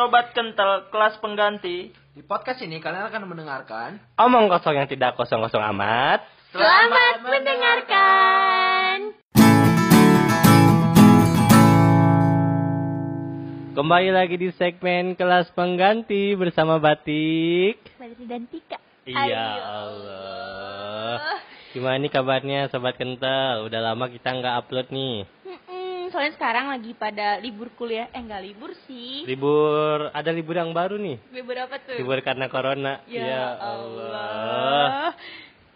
Sobat Kental kelas pengganti. Di podcast ini kalian akan mendengarkan Omong kosong yang tidak kosong-kosong amat. Selamat mendengarkan. Kembali lagi di segmen kelas pengganti bersama Batik. Badri dan Tika. Iya. Allah. Gimana nih kabarnya Sobat Kental? Udah lama kita nggak upload nih. Soalnya sekarang lagi pada libur kuliah. Eh nggak libur sih. Libur, ada libur yang baru nih. Libur apa tuh? Libur karena corona. Ya, Allah.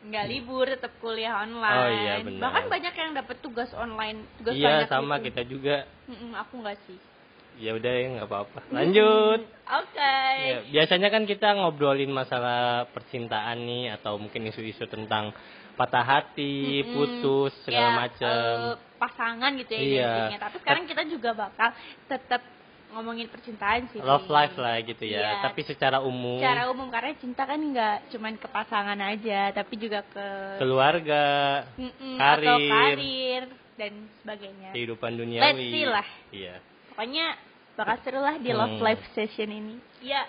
Nggak libur, tetap kuliah online. Oh, iya, benar. Bahkan banyak yang dapat tugas online. Tugas Iya sama gitu. kita juga. Mm-mm, aku nggak sih. Ya udah ya nggak apa-apa. Lanjut. Mm, Oke. Ya, biasanya kan kita ngobrolin masalah percintaan nih atau mungkin isu-isu tentang patah hati, Mm-mm. putus segala Ya, macam. eh, pasangan gitu ya Iya. intinya. Tapi sekarang kita juga bakal tetap ngomongin percintaan sih. Love life lah gitu ya. Iya. Tapi secara umum Secara umum karena cinta kan nggak cuman ke pasangan aja, tapi juga ke keluarga, Mm-mm, karir. atau karir dan sebagainya. kehidupan Let's duniawi. see lah. Iya. Pokoknya bakal seru lah di love Hmm. life session ini. Ya,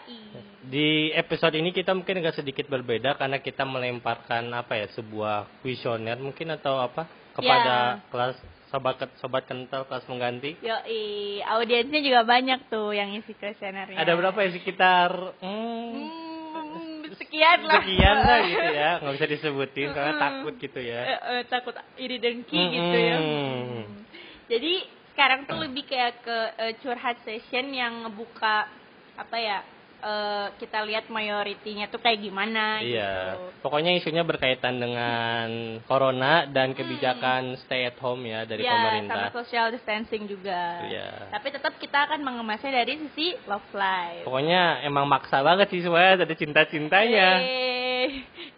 Di episode ini kita mungkin agak sedikit berbeda karena kita melemparkan apa ya sebuah kuesioner mungkin atau apa kepada Ya. kelas sobat sobat kental kelas mengganti. Yo, audiensnya juga banyak tuh yang isi kuesionernya. Ada berapa ya sekitar hmm, Hmm, sekian lah. sekian lah gitu ya nggak bisa disebutin karena takut gitu ya. Eh, eh, takut iri dengki Mm-mm. gitu ya. Hmm. Jadi sekarang tuh lebih kayak ke eh, curhat session yang ngebuka apa ya? eh, kita lihat mayoritinya tuh kayak gimana Iya, gitu. pokoknya isunya berkaitan dengan corona dan kebijakan stay at home ya dari ya, sama pemerintah. social distancing juga. Iya. Tapi tetap kita akan mengemasnya dari sisi love life. Pokoknya emang maksa banget sih semuanya ada cinta-cintanya. Eh,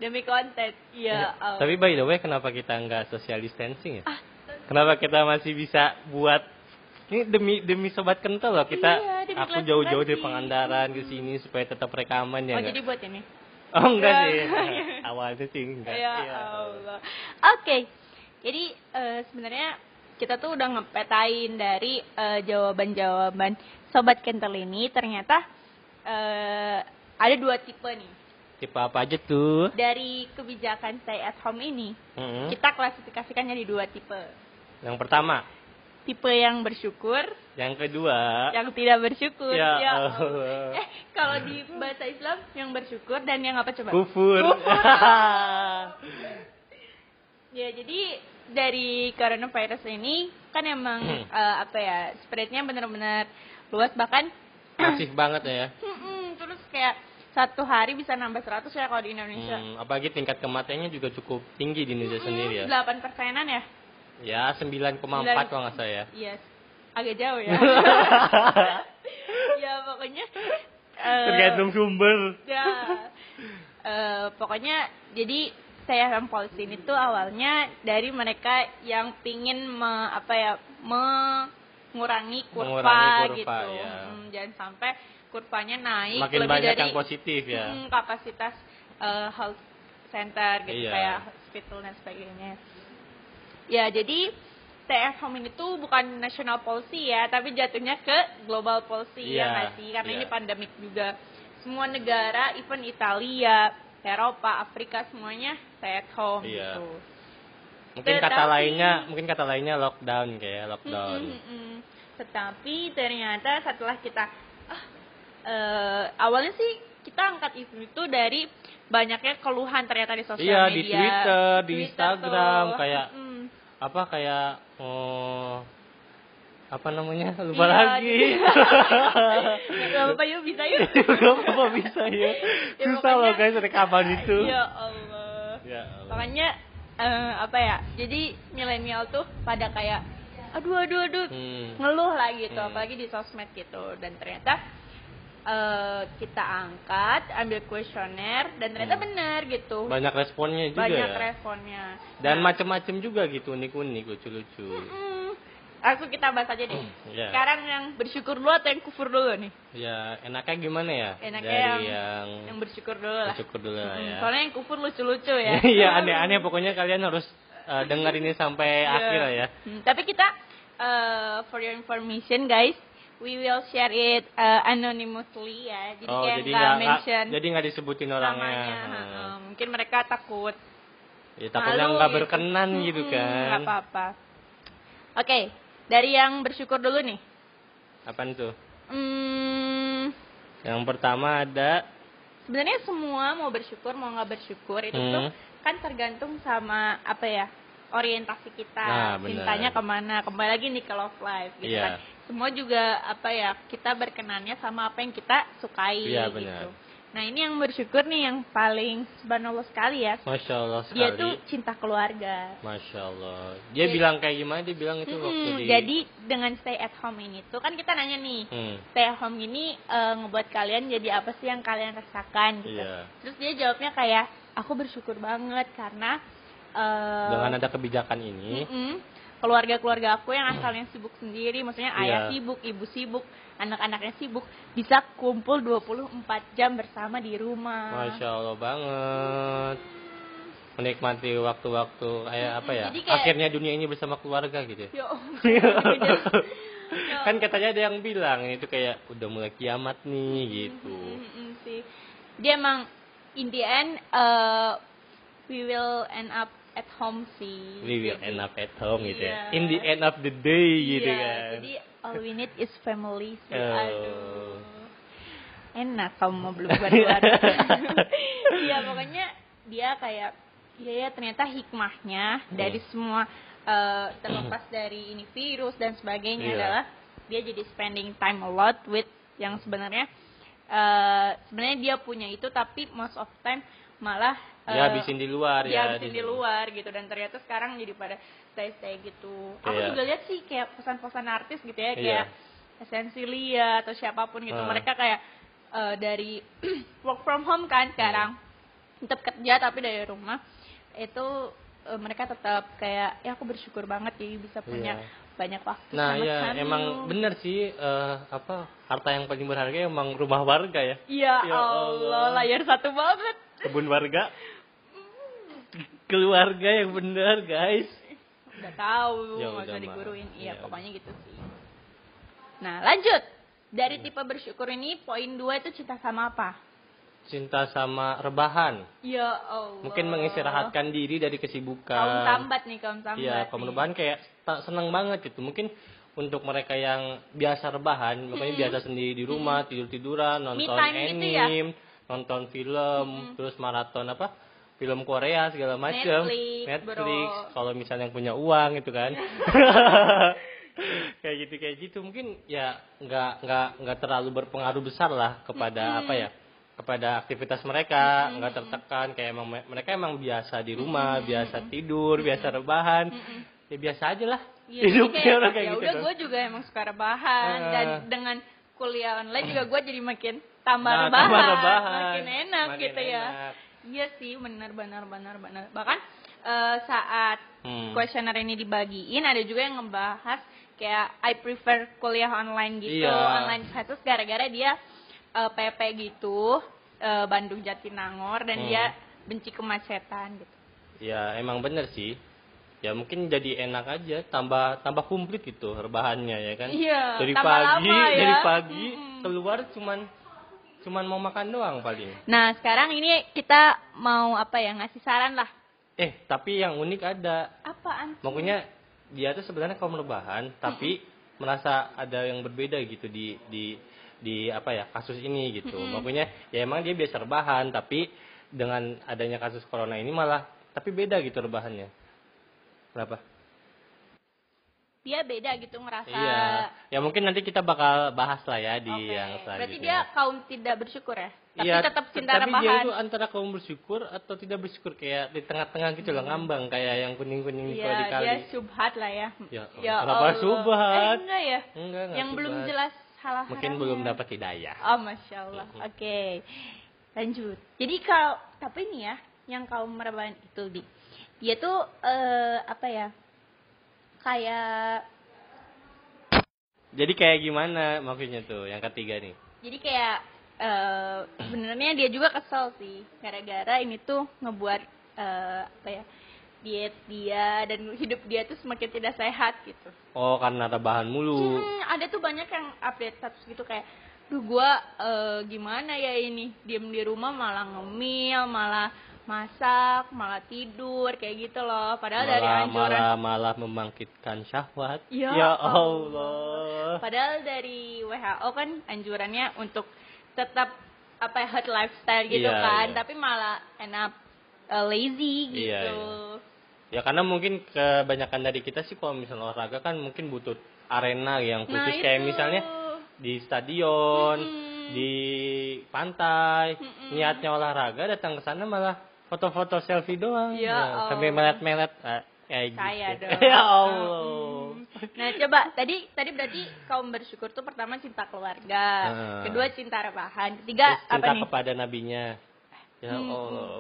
demi konten. Iya. oh. Tapi by the way, kenapa kita nggak social distancing ya? Ah, Kenapa kita masih bisa buat ini demi demi sobat kental loh kita Iya, aku jauh-jauh dari. Pangandaran ke sini supaya tetap rekaman ya oh, nggak? jadi buat ini. Oh enggak Ya. sih. Awalnya sih enggak. Ya Iya. Allah. Oke. Jadi eh, sebenarnya kita tuh udah ngepetain dari eh, jawaban-jawaban sobat kental ini ternyata eh, ada dua tipe nih. Tipe apa aja tuh? Dari kebijakan stay at home ini, Mm-mm. kita klasifikasikannya di dua tipe. Yang pertama, Tipe yang bersyukur, yang kedua. yang tidak bersyukur. Ya Allah. Allah. Eh, kalau di bahasa Islam yang bersyukur dan yang apa coba? Kufur. Ya, jadi dari coronavirus ini kan emang eh, apa ya, spreadnya benar-benar luas bahkan Masif banget ya. terus kayak satu hari bisa nambah 100 ya kalau di Indonesia. Hmm, apalagi tingkat kematiannya juga cukup tinggi di Indonesia sendiri ya. 8 persenan ya? Ya, 9,4 kalau nggak salah ya. Yes. Agak jauh ya. ya pokoknya eh, Tergantung sumber. ya Eh, pokoknya jadi saya dan polisi ini tuh awalnya dari mereka yang pingin me- apa ya mengurangi kurva, Mengurangi kurva, gitu ya. Hmm, jangan sampai kurvanya naik Makin lebih banyak dari yang positif ya. hmm, kapasitas eh, health center gitu Iya. kayak hospital dan sebagainya ya jadi at home ini tuh bukan national policy ya tapi jatuhnya ke global policy Iya, ya nggak sih karena iya. ini pandemik juga semua negara even Italia Eropa Afrika semuanya stay at home Iya. gitu Mungkin kata Tetapi- lainnya, mungkin kata lainnya lockdown kayak lockdown. Mm, mm, mm. Tetapi ternyata setelah kita ah, eh, awalnya sih kita angkat isu itu dari banyaknya keluhan ternyata di sosial Iya, media. di Twitter, di Instagram, tuh. kayak- Mm. Apa kayak oh apa namanya? Lupa Iya, lagi. di- Gak apa-apa yuk bisa yuk. Gak apa bisa ya. Ya, Susah loh guys rekaman itu. Ya Allah. Ya Allah. Makanya eh, apa ya? Jadi milenial tuh pada kayak aduh aduh aduh Hmm. ngeluh lah gitu Hmm. apalagi di sosmed gitu dan ternyata eh, kita angkat ambil kuesioner dan ternyata Hmm. benar gitu Banyak responnya juga banyak ya. responnya Dan Nah, macem-macem juga gitu unik-unik, lucu-lucu. mm, langsung kita bahas aja deh Ya. sekarang yang bersyukur dulu atau yang kufur dulu nih Ya, enaknya gimana ya? enaknya Dari yang, yang, yang bersyukur dulu lah bersyukur dulu lah ya. soalnya yang kufur lucu-lucu ya Iya, aneh-aneh pokoknya kalian harus eh, dengar ini sampai Iya. akhir lah ya. Hmm, tapi kita eh, for your information guys, we will share it uh, anonymously ya. Jadi oh, kayak jadi nggak- mention jadi nggak disebutin orangnya. namanya. Hmm. Mungkin mereka takut. Ya, takutnya nggak gitu. berkenan gitu Mm-mm, kan. nggak apa-apa. Oke, dari yang bersyukur dulu nih. Apaan tuh? Hmm, Yang pertama ada sebenarnya semua mau bersyukur mau nggak bersyukur itu Hmm. tuh kan tergantung sama apa ya orientasi kita Nah, cintanya ke mana kembali lagi nih ke love life gitu Iya. kan semua juga apa ya kita berkenannya sama apa yang kita sukai Iya, gitu benar. nah ini yang bersyukur nih yang paling subhanallah sekali ya Masya Allah sekali. dia tuh cinta keluarga Masya Allah. Dia Jadi- bilang kayak gimana? Dia bilang itu waktu Mm-mm, di. jadi dengan stay at home ini tuh kan kita nanya nih Hmm. stay at home ini eh, ngebuat kalian jadi apa sih yang kalian rasakan gitu. Iya. Terus dia jawabnya kayak aku bersyukur banget karena eh, Dengan ada kebijakan ini. mm-mm, keluarga-keluarga aku yang asalnya sibuk sendiri, maksudnya ayah Iya. sibuk, ibu sibuk, anak-anaknya sibuk, bisa kumpul 24 jam bersama di rumah. Masya Allah banget. Menikmati waktu-waktu kayak apa ya? Jadi kayak- Akhirnya dunia ini bersama keluarga gitu. ya. Ya ampun. Ya kan katanya ada yang bilang itu kayak udah mulai kiamat nih gitu. Sih. Dia emang in the end uh, we will end up at home sih. We will end up at home gitu ya. Iya. In the end of the day gitu Iya, kan. Jadi all we need is family sih. Oh. Aduh. Enak kamu mau belum keluar. Iya pokoknya dia kayak iya ya ternyata hikmahnya dari semua eh, terlepas dari ini virus dan sebagainya Iya. adalah dia jadi spending time a lot with yang sebenarnya eh, sebenarnya dia punya itu tapi most of time malah Ya eh, habisin di luar dia ya. habisin di luar gitu dan ternyata sekarang jadi pada stay stay gitu aku Kayak- juga lihat sih kayak pesan-pesan artis gitu ya Iya. kayak Esensi Lia atau siapa pun gitu Ah. mereka kayak eh, dari work from home kan sekarang tetap kerja tapi dari rumah itu eh, mereka tetap kayak ya aku bersyukur banget jadi bisa punya Iya. banyak waktu Nah sama ya kamu. emang bener sih eh, apa harta yang paling berharga emang rumah warga ya. ya, Ya Allah, Allah. layar satu banget Kebun warga. Keluarga yang bener guys. udah tahu Ya nggak usah diguruin iya Ya pokoknya gitu sih nah lanjut dari tipe bersyukur ini poin dua itu cinta sama apa Cinta sama rebahan. ya Allah Mungkin mengistirahatkan diri dari kesibukan. kaum sambat nih kaum sambat Iya, kaum rebahan kayak tak seneng banget gitu. Mungkin untuk mereka yang biasa rebahan, makanya biasa sendiri di rumah, tidur-tiduran, nonton time gitu ya? Nonton film, terus maraton apa? Film Korea segala macam. Netflix, bro. Kalau misalnya yang punya uang itu kan. kayak gitu kayak gitu. Mungkin ya nggak nggak nggak terlalu berpengaruh besar lah kepada apa ya kepada aktivitas mereka. Nggak tertekan kayak emang me- mereka emang biasa di rumah biasa tidur biasa rebahan. Ya biasa aja lah. Jadi hidupnya kayak, orang kayak ya gitu udah gue juga emang suka rebahan. Ah. dan dengan kuliah online juga gue jadi makin tambah Nah, rebahan, tambah rebahan. makin enak Makin gitu ya. Iya sih, benar benar benar benar. Bahkan eh, saat Hmm. kuesioner ini dibagiin ada juga yang ngebahas kayak I prefer kuliah online gitu, Iya. online classes gara-gara dia eh, PP gitu, eh, Bandung Jatinangor dan Hmm. dia benci kemacetan gitu. ya emang bener sih ya mungkin jadi enak aja tambah tambah komplit gitu rebahannya ya kan Iya, dari pagi lama ya. dari pagi Mm-mm. keluar cuman cuman mau makan doang paling. Nah, sekarang ini kita mau apa ya ngasih saran lah. eh tapi yang unik ada. Apaan? makanya dia tuh sebenarnya kaum rebahan tapi merasa ada yang berbeda gitu di di di apa ya kasus ini gitu. Makanya ya emang dia biasa rebahan tapi dengan adanya kasus corona ini malah tapi beda gitu rebahannya. Kenapa Dia beda gitu ngerasa. iya ya mungkin nanti kita bakal bahas lah ya di Oke. yang selanjutnya Berarti dia kaum tidak bersyukur ya? Tapi Iya, tetap cinta tapi dia itu antara kaum bersyukur atau tidak bersyukur kayak di tengah-tengah gitu loh ngambang kayak yang kuning-kuning Iya, kalau dikali dia subhat lah ya. Ya, kenapa subhat? Eh, enggak ya? enggak enggak Yang belum subhat. jelas salah mungkin haramnya. belum dapat hidayah Oh, masya Allah. Oke, lanjut. Jadi kalau tapi ini ya, yang kaum rebahan itu di, dia tuh eh, apa ya? Kayak Jadi kayak gimana maksudnya tuh yang ketiga nih? jadi kayak eh sebenarnya dia juga kesel sih gara-gara ini tuh ngebuat eh, apa ya diet dia dan hidup dia tuh semakin tidak sehat gitu. Oh, karena rebahan mulu. Hmm, ada tuh banyak yang update status gitu kayak, duh gua eh, gimana ya ini diem di rumah malah ngemil, malah masak, malah tidur kayak gitu loh. Padahal dari malah, anjuran malah malah membangkitkan syahwat. Ya Allah. Padahal dari WHO kan anjurannya untuk tetap apa ya, health lifestyle gitu Iya, kan, iya. tapi malah enak lazy gitu. Iya, Ya karena mungkin kebanyakan dari kita sih kalau misalnya olahraga kan mungkin butuh arena yang Nah, khusus kayak itu. misalnya di stadion, Mm-mm. di pantai, Mm-mm. niatnya olahraga datang ke sana malah foto-foto selfie doang. Ya sampai Allah. melet-melet ah, kayak Saya gitu. dong. ya Allah. Nah, coba tadi tadi berarti kaum bersyukur tuh pertama cinta keluarga, Ah. kedua cinta rebahan, ketiga Terus apa cinta nih? kepada nabinya. Ya Hmm, Allah.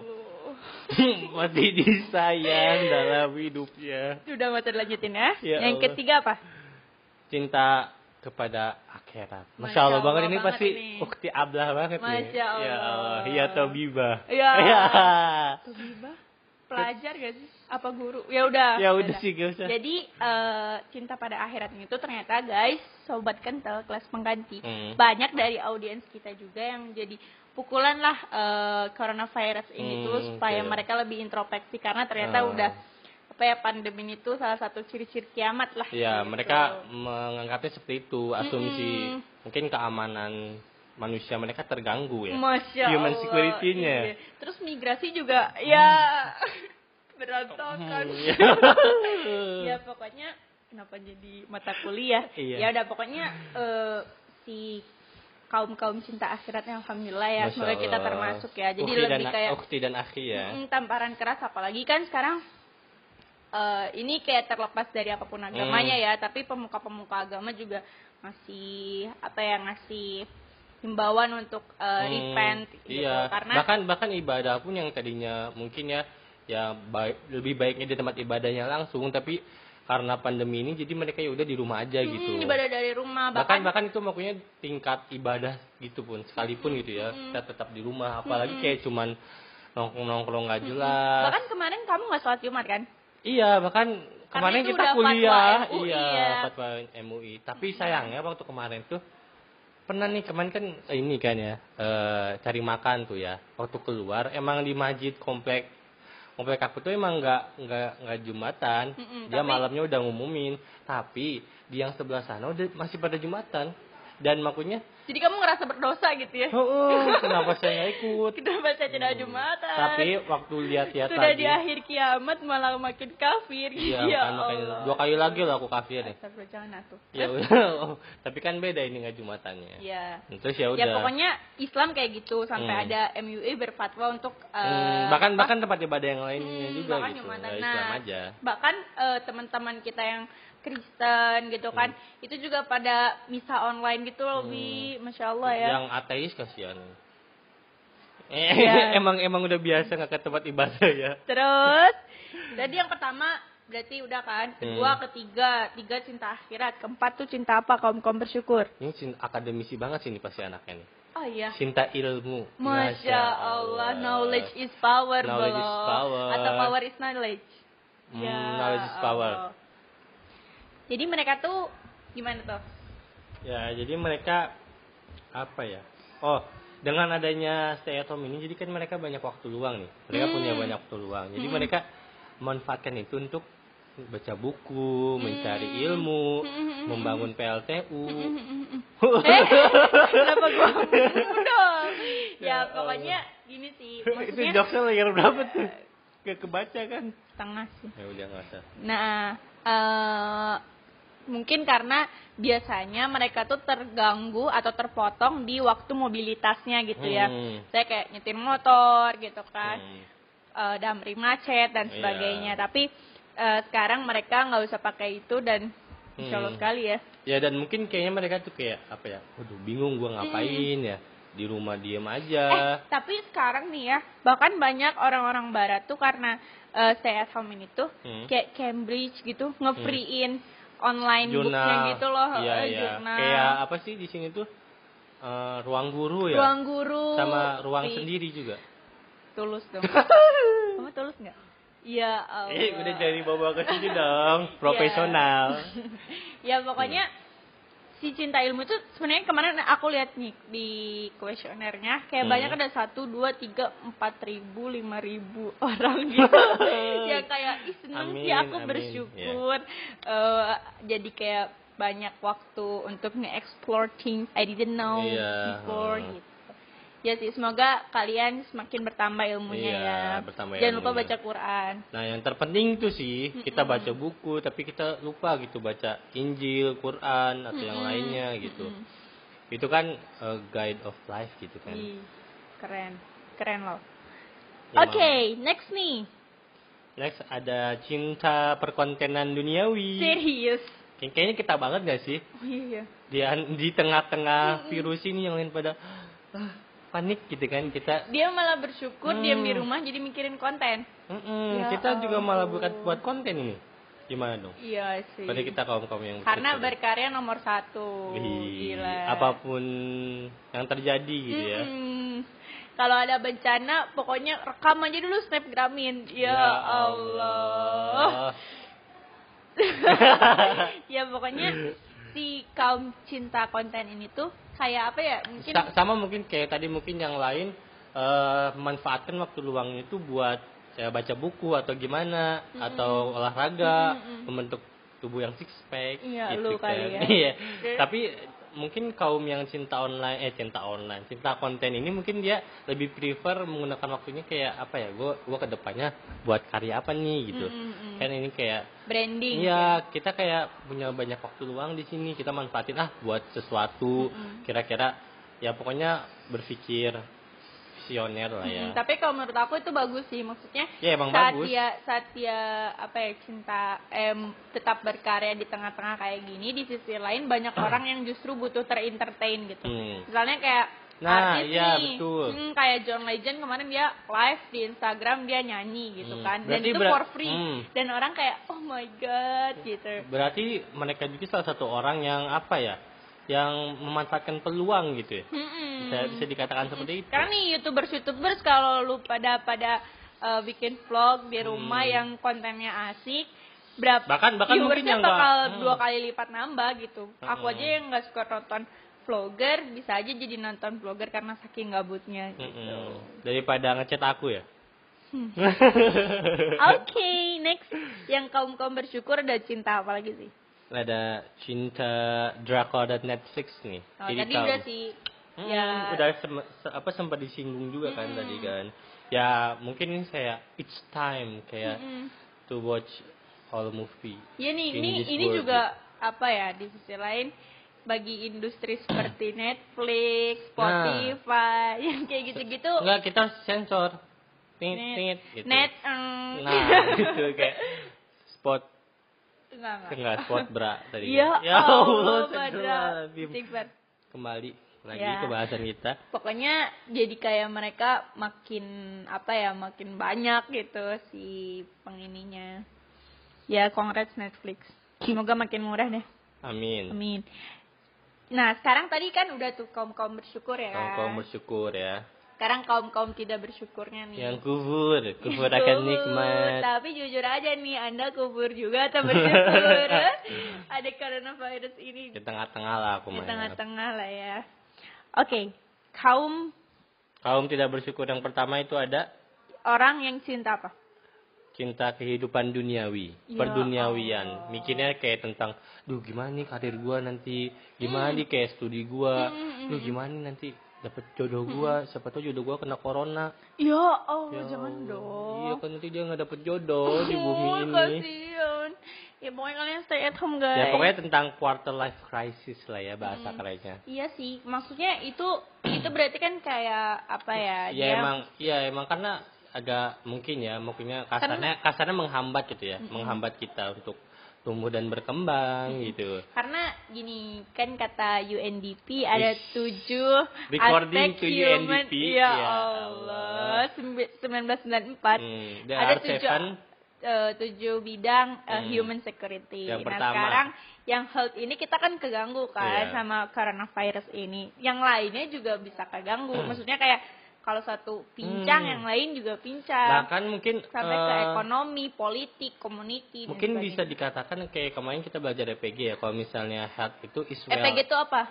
Masih disayang dalam hidupnya. Udah mau lanjutin ya. Ya Yang Allah. ketiga apa? cinta kepada akhirat. Masya, Masya Allah, banget Allah ini banget pasti ini. ukti ablah banget nih. Masya Ya Allah. Allah, ya tabibah. Ya. Ya. Tuh, Pelajar gak sih? Apa guru? Ya udah. Ya udah sih, gak usah. Jadi eh, cinta pada akhirat itu ternyata guys, sobat kental kelas pengganti. Hmm. Banyak dari audiens kita juga yang jadi pukulan lah eh, coronavirus ini Hmm, tuh supaya oke. mereka lebih introspeksi karena ternyata Ah. udah apa ya pandemi itu salah satu ciri-ciri kiamat lah. Ya, gitu. mereka menganggapnya seperti itu, asumsi Mm-mm. mungkin keamanan manusia mereka terganggu ya. Masya Human security-nya. iya. Terus migrasi juga ya berantakan. Hmm, ya. ya pokoknya kenapa jadi mata kuliah? Iya. Ya udah pokoknya eh, si kaum kaum cinta akhiratnya alhamdulillah ya Masya semoga kita termasuk ya. Jadi Ukti lebih dan, kayak ukti dan akhi ya. mm, tamparan keras apalagi kan sekarang eh, ini kayak terlepas dari apa pun agamanya Hmm. ya, tapi pemuka-pemuka agama juga masih apa ya ngasih himbauan untuk eh, Hmm, repent gitu iya. karena bahkan bahkan ibadah pun yang tadinya mungkin ya ya baik lebih baiknya di tempat ibadahnya langsung tapi karena pandemi ini jadi mereka ya udah di rumah aja Hmm, gitu. ibadah dari rumah bahkan bahkan, bahkan itu makanya tingkat ibadah gitu pun sekalipun gitu ya Mm-mm. kita tetap di rumah apalagi Mm-mm. kayak cuman nongkrong nongkrong nggak jelas bahkan kemarin kamu nggak sholat jumat kan iya bahkan kemarin itu kita kuliah. MUI iya ya. fatwa MUI tapi sayangnya waktu kemarin tuh pernah nih kemarin kan eh, ini kan ya eh, cari makan tuh ya waktu keluar emang di masjid komplek komplek aku tuh emang nggak nggak nggak jumatan. Mm-mm, dia tapi- malamnya udah ngumumin. Tapi di yang sebelah sana udah masih pada jumatan dan makanya jadi kamu ngerasa berdosa gitu ya? Oh, kenapa saya ikut? Kita baca tidak jumatan. Hmm. tapi waktu lihat-lihat sudah di akhir kiamat malah makin kafir. Iya ya kan makanya Allah. dua kali lagi lah aku kafir ya jangan atuh. ya udah Oh, tapi kan beda ini nggak jumatannya. Ya. terus ya udah. Ya pokoknya Islam kayak gitu sampai Hmm. ada MUI berfatwa untuk eh, Hmm, bahkan bahkan tempat ibadah yang lainnya Hmm, juga bahkan gitu. Jumatan. nggak Nah, Islam aja. bahkan eh, teman-teman kita yang Kristen gitu kan. Hmm. itu juga pada misa online gitu loh Bi. Masya Allah ya. Yang ateis kasihan. Eh, Iya. emang emang udah biasa nggak ke tempat ibadah ya. Terus jadi yang pertama berarti udah kan. Kedua Hmm. ketiga tiga cinta akhirat. Keempat tuh cinta apa? Kaum kaum bersyukur. Ini cinta akademisi banget sih ini pasti anaknya nih. Oh iya. Cinta ilmu. Masya Allah, knowledge is power, Knowledge is power. Atau power is knowledge. Hmm, Ya knowledge is power. Allah. Jadi mereka tuh gimana tuh? Ya, jadi mereka apa ya? Oh, dengan adanya stay at home ini, jadi kan mereka banyak waktu luang nih. Mereka Hmm. punya banyak waktu luang. Jadi Hmm. mereka manfaatkan itu untuk baca buku, mencari ilmu, Hmm. membangun PLTU. eh, kenapa gua dong? Ya, Ya pokoknya gini sih, itu maksudnya jokesnya layer berapa tuh? Gak kebaca kan? setengah sih. Ya udah nggak usah. Nah, eh mungkin karena biasanya mereka tuh terganggu atau terpotong di waktu mobilitasnya gitu ya. Hmm. Saya kayak nyetir motor gitu kan. Hmm. eh, damri macet dan Iya. sebagainya. Tapi eh, sekarang mereka nggak usah pakai itu dan Hmm. sekali ya. Ya dan mungkin kayaknya mereka tuh kayak apa ya? Waduh, bingung gua ngapain ya? Di rumah diem aja. Eh, tapi sekarang nih ya, bahkan banyak orang-orang barat tuh karena eh, stay at home ini tuh Hmm. kayak Cambridge gitu nge-freein online booknya gitu loh, Iya, eh, iya. jurnal. Kayak apa sih di sini tuh eh, ruang guru ya? ruang guru Sama ruang di- sendiri juga. tulus dong. Kamu tulus nggak? Ya Allah. Eh, udah jadi bawa ke sini dong, profesional. ya pokoknya si cinta ilmu itu sebenarnya kemarin aku lihat nih di kuesionernya kayak Hmm. banyak ada satu dua tiga empat ribu lima ribu orang gitu ya kayak ih seneng sih aku amin. bersyukur Eh, jadi kayak banyak waktu untuk nge-explore things I didn't know Iya, before gitu ya sih semoga kalian semakin bertambah ilmunya Iya, ya bertambah jangan lupa ilmunya. baca Quran Nah, yang terpenting tuh sih kita baca buku, tapi kita lupa gitu baca Injil, Quran atau yang Mm-mm. lainnya gitu. Mm-mm. Itu kan a guide of life gitu kan. Ih, keren keren loh Ya, Oke, next nih. Next ada cinta perkontenan duniawi. Serius. Kayak- Kayaknya kita banget gak sih? Oh iya. Di, di tengah-tengah virus ini yang lain pada ah, panik gitu kan kita. Dia malah bersyukur Hmm. diam di rumah jadi mikirin konten. Mm-mm, Ya kita juga malah buat buat konten ini. Gimana dong? Iya sih. Pada kita kaum-kaum yang Karena bersyukur. berkarya nomor satu. Wih, Gila. apa pun yang terjadi gitu ya. Mm-mm. Kalau ada bencana, pokoknya rekam aja dulu snapgramin. Ya, Allah. ya pokoknya si kaum cinta konten ini tuh kayak apa ya? Mungkin Sa- sama mungkin kayak tadi mungkin yang lain eh memanfaatkan waktu luangnya itu buat ya baca buku atau gimana atau olahraga membentuk tubuh yang six pack Iya, gitu lu kali kan. ya. Iya. Tapi mungkin kaum yang cinta online eh cinta online cinta konten ini mungkin dia lebih prefer menggunakan waktunya kayak apa ya gue gua ke depannya buat karya apa nih gitu Mm-mm-mm. kan ini kayak branding. Iya, kita kayak punya banyak waktu luang di sini. Kita manfaatin ah buat sesuatu. Kira-kira ya pokoknya berpikir visioner lah ya. Hmm, tapi kalau menurut aku itu bagus sih maksudnya Ya, emang saat bagus. dia saat dia apa ya cinta em tetap berkarya di tengah-tengah kayak gini di sisi lain banyak orang yang justru butuh terentertain gitu Hmm. misalnya kayak Nah, artis iya, nih betul. hmm, kayak John Legend kemarin dia live di Instagram dia nyanyi gitu Hmm, kan dan itu for free hmm. dan orang kayak oh my god gitu Berarti mereka juga salah satu orang yang apa ya? Yang memanfaatkan peluang gitu ya. Mm-mm. Bisa, bisa dikatakan seperti itu. Karena nih youtubers youtubers kalau lu pada pada uh, bikin vlog di rumah Hmm. yang kontennya asik, berapa Bahkan- bahkan mungkin yang bakal hmm. dua kali lipat nambah gitu. Aku Hmm. aja yang nggak suka nonton vlogger bisa aja jadi nonton vlogger karena saking gabutnya gitu. Mm-mm. Daripada ngechat aku ya. Hmm. Oke, next yang kaum kaum bersyukur ada cinta apa lagi sih? Ada cinta drakor dan Netflix nih. Oh, Jadi tadi kamu- udah sih. Hmm, ya. udah sem- se- apa sempat disinggung juga kan tadi kan. Ya mungkin ini saya it's time kayak Mm-mm. to watch all movie. Ya nih, in ini ini juga apa ya di sisi lain bagi industri seperti Netflix, Spotify, yang kayak gitu-gitu. Enggak kita sensor. Tingit Net, tingit gitu. net, mm. Nah, gitu kayak spot enggak enggak. enggak spot bra tadi. Ya, Allah, Allah. Istighfar. Kembali lagi Ya. ke bahasan kita. Pokoknya jadi kayak mereka makin apa ya, makin banyak gitu si pengininya. Ya, congrats Netflix. Semoga makin murah deh. Amin. Amin. Nah, sekarang tadi kan udah tuh kaum-kaum bersyukur ya kan. Kaum bersyukur ya. Sekarang kaum-kaum tidak bersyukurnya nih. Yang kufur, kufur akan Kubur. nikmat. Tapi jujur aja nih, Anda kubur juga atau bersyukur? Ada coronavirus ini Di tengah-tengah lah aku di tengah-tengah lah ya. Oke, kaum Kaum tidak bersyukur yang pertama itu ada orang yang cinta apa? cinta kehidupan duniawi, Ya perduniawian. Mikirnya kayak tentang, duh gimana nih karir gua nanti, gimana nih kayak studi gua, Hmm, duh gimana nih nanti dapet jodoh gua, siapa tahu jodoh gua kena corona. Ya Allah, Ya jangan Allah. dong. Iya kan nanti dia nggak dapet jodoh di bumi Oh, ini. kasihan. Ya pokoknya kalian stay at home guys. Ya pokoknya tentang quarter life crisis lah ya bahasa Hmm. kerennya. Iya sih, maksudnya itu itu berarti kan kayak apa ya? Ya dia- emang, ya emang karena agak mungkin ya, mungkinnya kasarnya kasarnya menghambat gitu ya, menghambat kita untuk tumbuh dan berkembang gitu. Karena gini kan kata UNDP ada tujuh Recording to human. UNDP, Ya, ya Allah, Sembi- 1994 Hmm, there ada are tujuh eh, tujuh bidang eh, Hmm. human security. Yang nah pertama. sekarang yang health ini kita kan keganggu kan Iya. sama coronavirus ini. Yang lainnya juga bisa keganggu. Maksudnya kayak kalau satu pincang Hmm. yang lain juga pincang. Bahkan mungkin sampai ke eh, ekonomi politik community dan mungkin bisa dikatakan kayak kemarin kita belajar EPG ya kalau misalnya health itu is well EPG itu apa?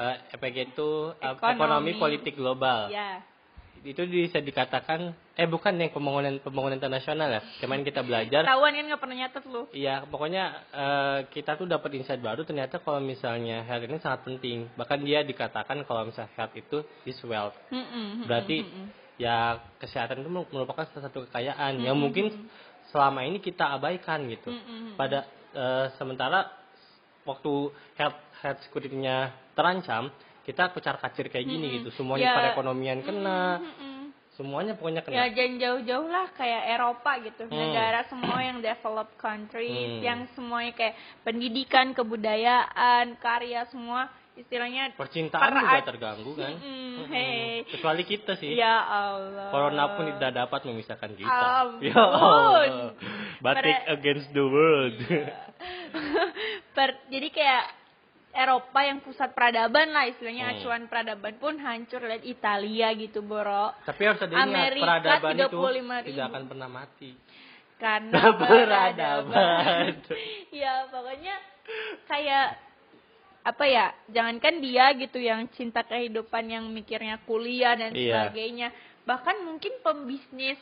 Eh, EPG itu eh, Ekonomi. ekonomi politik global. Ya itu bisa dikatakan eh bukan yang pembangunan pembangunan internasional ya kemarin kita belajar tahuan kan nggak pernah nyatet lu Iya, pokoknya eh, kita tuh dapat insight baru ternyata kalau misalnya health ini sangat penting. Bahkan dia dikatakan kalau misalnya health itu is wealth. Mm-mm, Berarti mm-mm, ya kesehatan itu merupakan salah satu kekayaan yang mungkin selama ini kita abaikan gitu. mm-mm. Pada eh, sementara waktu health health security-nya terancam, kita kucar kacir kayak gini gitu. Semuanya Ya. perekonomian kena, Mm-mm. semuanya pokoknya kena. Ya jangan jauh-jauh lah kayak Eropa gitu. Hmm. Negara semua yang developed countries, Hmm. yang semuanya kayak pendidikan, kebudayaan, karya semua istilahnya Percintaan Per- juga terganggu kan. Mm-mm. hey. Kecuali kita sih. ya Allah. Corona pun tidak dapat memisahkan kita. Ampun. Ya Allah. Batik against the world. Per- jadi kayak Eropa yang pusat peradaban lah istilahnya Hmm. acuan peradaban pun hancur lihat Italia gitu boro Tapi harus ada ingat Amerika peradaban itu 35.000. tidak akan pernah mati. karena Peradaban. ya pokoknya kayak apa ya jangankan dia gitu yang cinta kehidupan yang mikirnya kuliah dan Iya. sebagainya bahkan mungkin pembisnis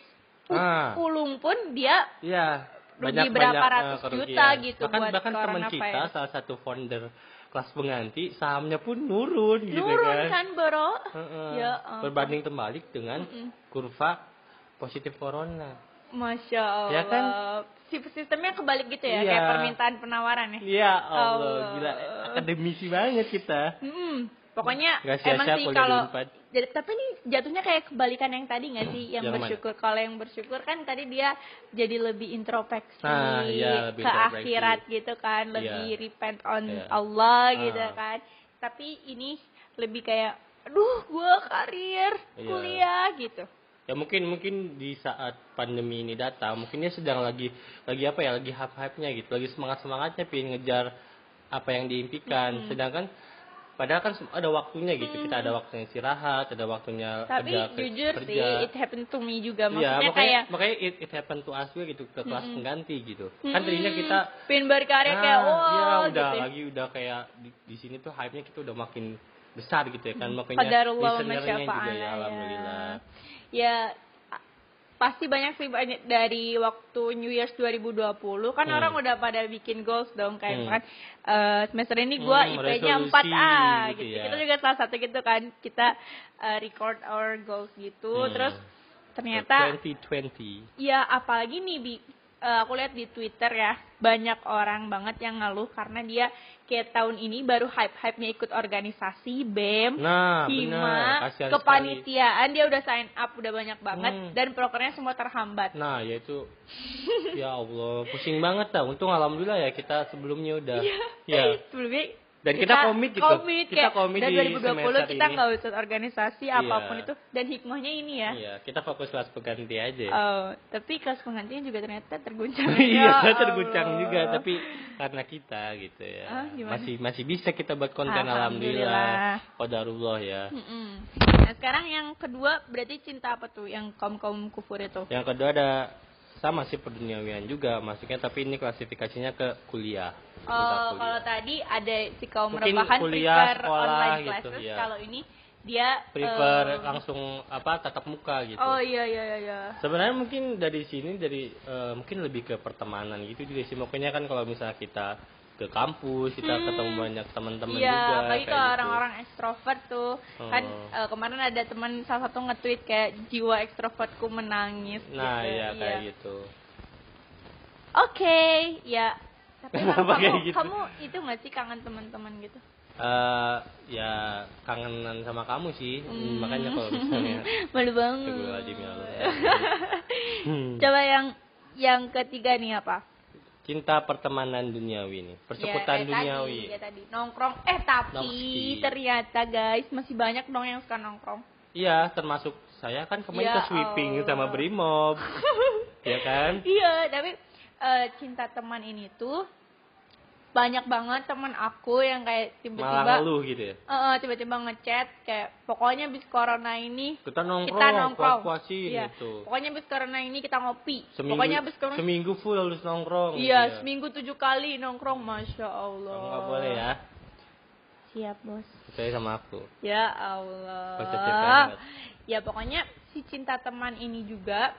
Ah. pulung pun dia Iya. Rugi berapa ratus eh, kerugian. juta gitu bahkan, buat bahkan teman kita salah satu founder kelas pengganti sahamnya pun nurun gitu nurun kan. kan bro Heeh. Ya ampun. Berbanding terbalik dengan Mm-mm. kurva positif corona. masya allah Ya kan? Si- sistemnya kebalik gitu ya Iya. kayak permintaan penawaran ya Iya Allah, Allah. gila akademisi banget kita. Mm-mm. Pokoknya emang sih kalau tapi ini jatuhnya kayak kebalikan yang tadi nggak sih yang Yang mana? bersyukur kalau yang bersyukur kan tadi dia jadi lebih introspeksi Nah, iya, lebih ke introspeksi. akhirat gitu kan lebih Iya. repent on Iya. Allah gitu Ah. kan tapi ini lebih kayak aduh gua karir Iya. kuliah gitu ya mungkin mungkin di saat pandemi ini datang mungkin dia sedang lagi lagi apa ya lagi hype hype nya gitu lagi semangat semangatnya pengen ngejar apa yang diimpikan sedangkan padahal kan ada waktunya gitu. Kita ada waktunya istirahat ada waktunya tapi kerja ke- jujur kerja. sih it happened to me juga. Iya, maksudnya makanya kayak makanya it, it happen to us juga gitu ke kelas pengganti gitu. Kan tadinya mm, kita pengen berkarya Nah, kayak wow iya, udah gitu ya. lagi udah kayak di, di sini tuh hype nya kita udah makin besar gitu ya kan. Makanya listenernya juga ya ya. alhamdulillah. Ya pasti banyak sih banyak dari waktu New Year's 2020 kan Hmm. orang udah pada bikin goals dong kayak Hmm. kan eh, semester ini gua Hmm, IP-nya resolusi 4A gitu gitu. ya. Kita juga salah satu gitu kan kita eh, record our goals gitu Hmm. terus ternyata 2020 ya apalagi nih Bi eh, aku lihat di Twitter ya banyak orang banget yang ngeluh karena dia kayak tahun ini baru hype-hype-nya ikut organisasi BEM Nah, Hima, kepanitiaan dia udah sign up udah banyak banget Hmm. dan prokernya semua terhambat. Nah, yaitu ya Allah, pusing banget dah. Untung alhamdulillah ya kita sebelumnya udah. Ya. Sebelumnya Dan kita komit gitu. Komit, Kita komit dan di 2020 semester kita nggak usah organisasi Iya. apa pun itu dan hikmahnya ini ya. Iya, kita fokus kelas pengganti aja. Oh, tapi kelas penggantinya juga ternyata terguncang. Iya, Ya terguncang Allah. juga tapi karena kita gitu ya. Gimana? masih masih bisa kita buat konten Alhamdulillah. alhamdulillah. Ya. Mm-mm. Nah, sekarang yang kedua berarti cinta apa tuh yang kaum kaum kufur itu? Yang kedua ada sama sih perduniawian juga maksudnya tapi ini klasifikasinya ke kuliah. Oh, Bukan kalau kuliah. tadi ada si kaum Mungkin rebahan kuliah, prefer sekolah online gitu, classes. ya. Kalau ini dia prefer eh, langsung apa tatap muka gitu. Oh iya iya iya. iya. Sebenarnya mungkin dari sini dari eh, mungkin lebih ke pertemanan gitu juga sih. Makanya kan kalau misalnya kita ke kampus, kita Hmm. ketemu banyak teman-teman Iya, juga. apalagi kalau gitu. orang-orang ekstrovert tuh kan Oh. eh, kemarin ada teman salah satu nge-tweet kayak jiwa ekstrovertku menangis Nah, gitu. iya kayak gitu. Oke, ya. Tapi kamu, kayak gitu? kamu itu nggak sih kangen teman-teman gitu? eh ya kangenan sama kamu sih. Hmm. Makanya kalau misalnya Malu banget. Ya. Hmm. Coba yang yang ketiga nih apa? Cinta pertemanan duniawi nih, Ya, persekutan kayak duniawi. Tadi, kayak tadi nongkrong. Eh tapi Nongki. ternyata guys masih banyak dong yang suka nongkrong. Iya, termasuk saya kan Ya kemarin ke sweeping Allah. sama Brimob. ya kan? Iya, tapi eh, cinta teman ini tuh banyak banget teman aku yang kayak tiba-tiba gitu ya? Eh, tiba-tiba ngechat kayak pokoknya bis corona ini kita nongkrong kita nongkrong. puas-puasin Iya. gitu. pokoknya bis corona ini kita ngopi. Seminggu pokoknya bis corona seminggu full harus nongkrong iya gitu ya. seminggu tujuh kali nongkrong masya allah. Kamu nggak boleh ya. Siap bos. Percaya sama aku. Ya Positif allah banget. ya pokoknya si cinta teman ini juga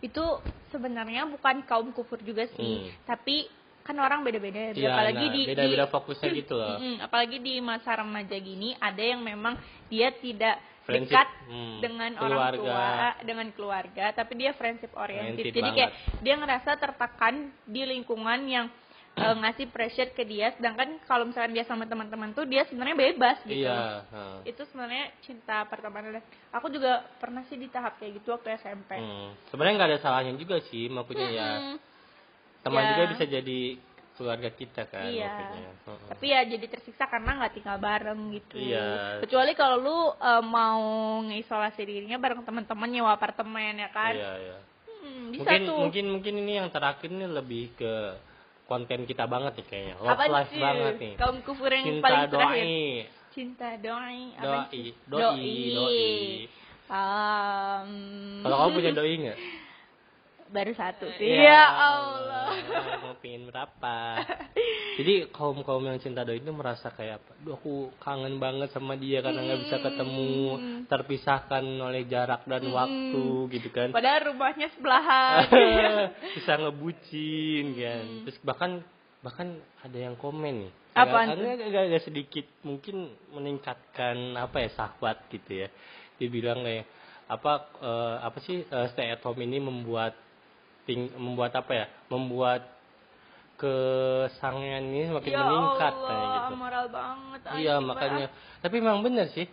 itu sebenarnya bukan kaum kufur juga sih. Hmm. tapi kan orang beda-beda ya, Iya, apalagi nah, di beda-beda di- fokusnya gitu loh. Mm-mm, apalagi di masa remaja gini ada yang memang dia tidak Friendship, dekat hmm, dengan orang keluarga. tua dengan keluarga tapi dia friendship oriented jadi banget. kayak dia ngerasa tertekan di lingkungan yang eh, ngasih pressure ke dia sedangkan kalau misalkan dia sama teman-teman tuh dia sebenarnya bebas gitu iya ha. itu sebenarnya cinta pertemanan aku juga pernah sih di tahap kayak gitu waktu SMP Hmm. sebenarnya nggak ada salahnya juga sih maksudnya ya Mm-mm. Teman Ya. juga bisa jadi keluarga kita kan Iya. tapi ya jadi tersiksa karena nggak tinggal bareng gitu. Iya. kecuali kalau lu eh, mau ngisolasi dirinya bareng teman-teman nyewa apartemen ya kan? Iya iya. Hmm, bisa mungkin tuh. mungkin mungkin ini yang terakhir ini lebih ke konten kita banget nih kayaknya. Love apa life sih? banget nih. Kaum kufur yang cinta paling terakhir. Doi cinta doi doi sih? doi doi Um, kalau kamu punya doi nggak baru satu sih. Ya ya Allah mau pingin berapa jadi kaum kaum yang cinta doi itu merasa kayak apa? Duh aku kangen banget sama dia karena nggak bisa ketemu terpisahkan oleh jarak dan waktu gitu kan. Padahal rumahnya sebelahan. Bisa ngebucin kan. Terus bahkan bahkan ada yang komen nih. Apaan agak, agak, agak sedikit mungkin meningkatkan apa ya sahabat gitu ya. Dia bilang kayak apa eh, apa sih eh, stay at home ini membuat ting membuat apa ya? Membuat kesangian ini semakin ya meningkat Allah kayak gitu. moral banget iya makanya. Tapi memang benar sih.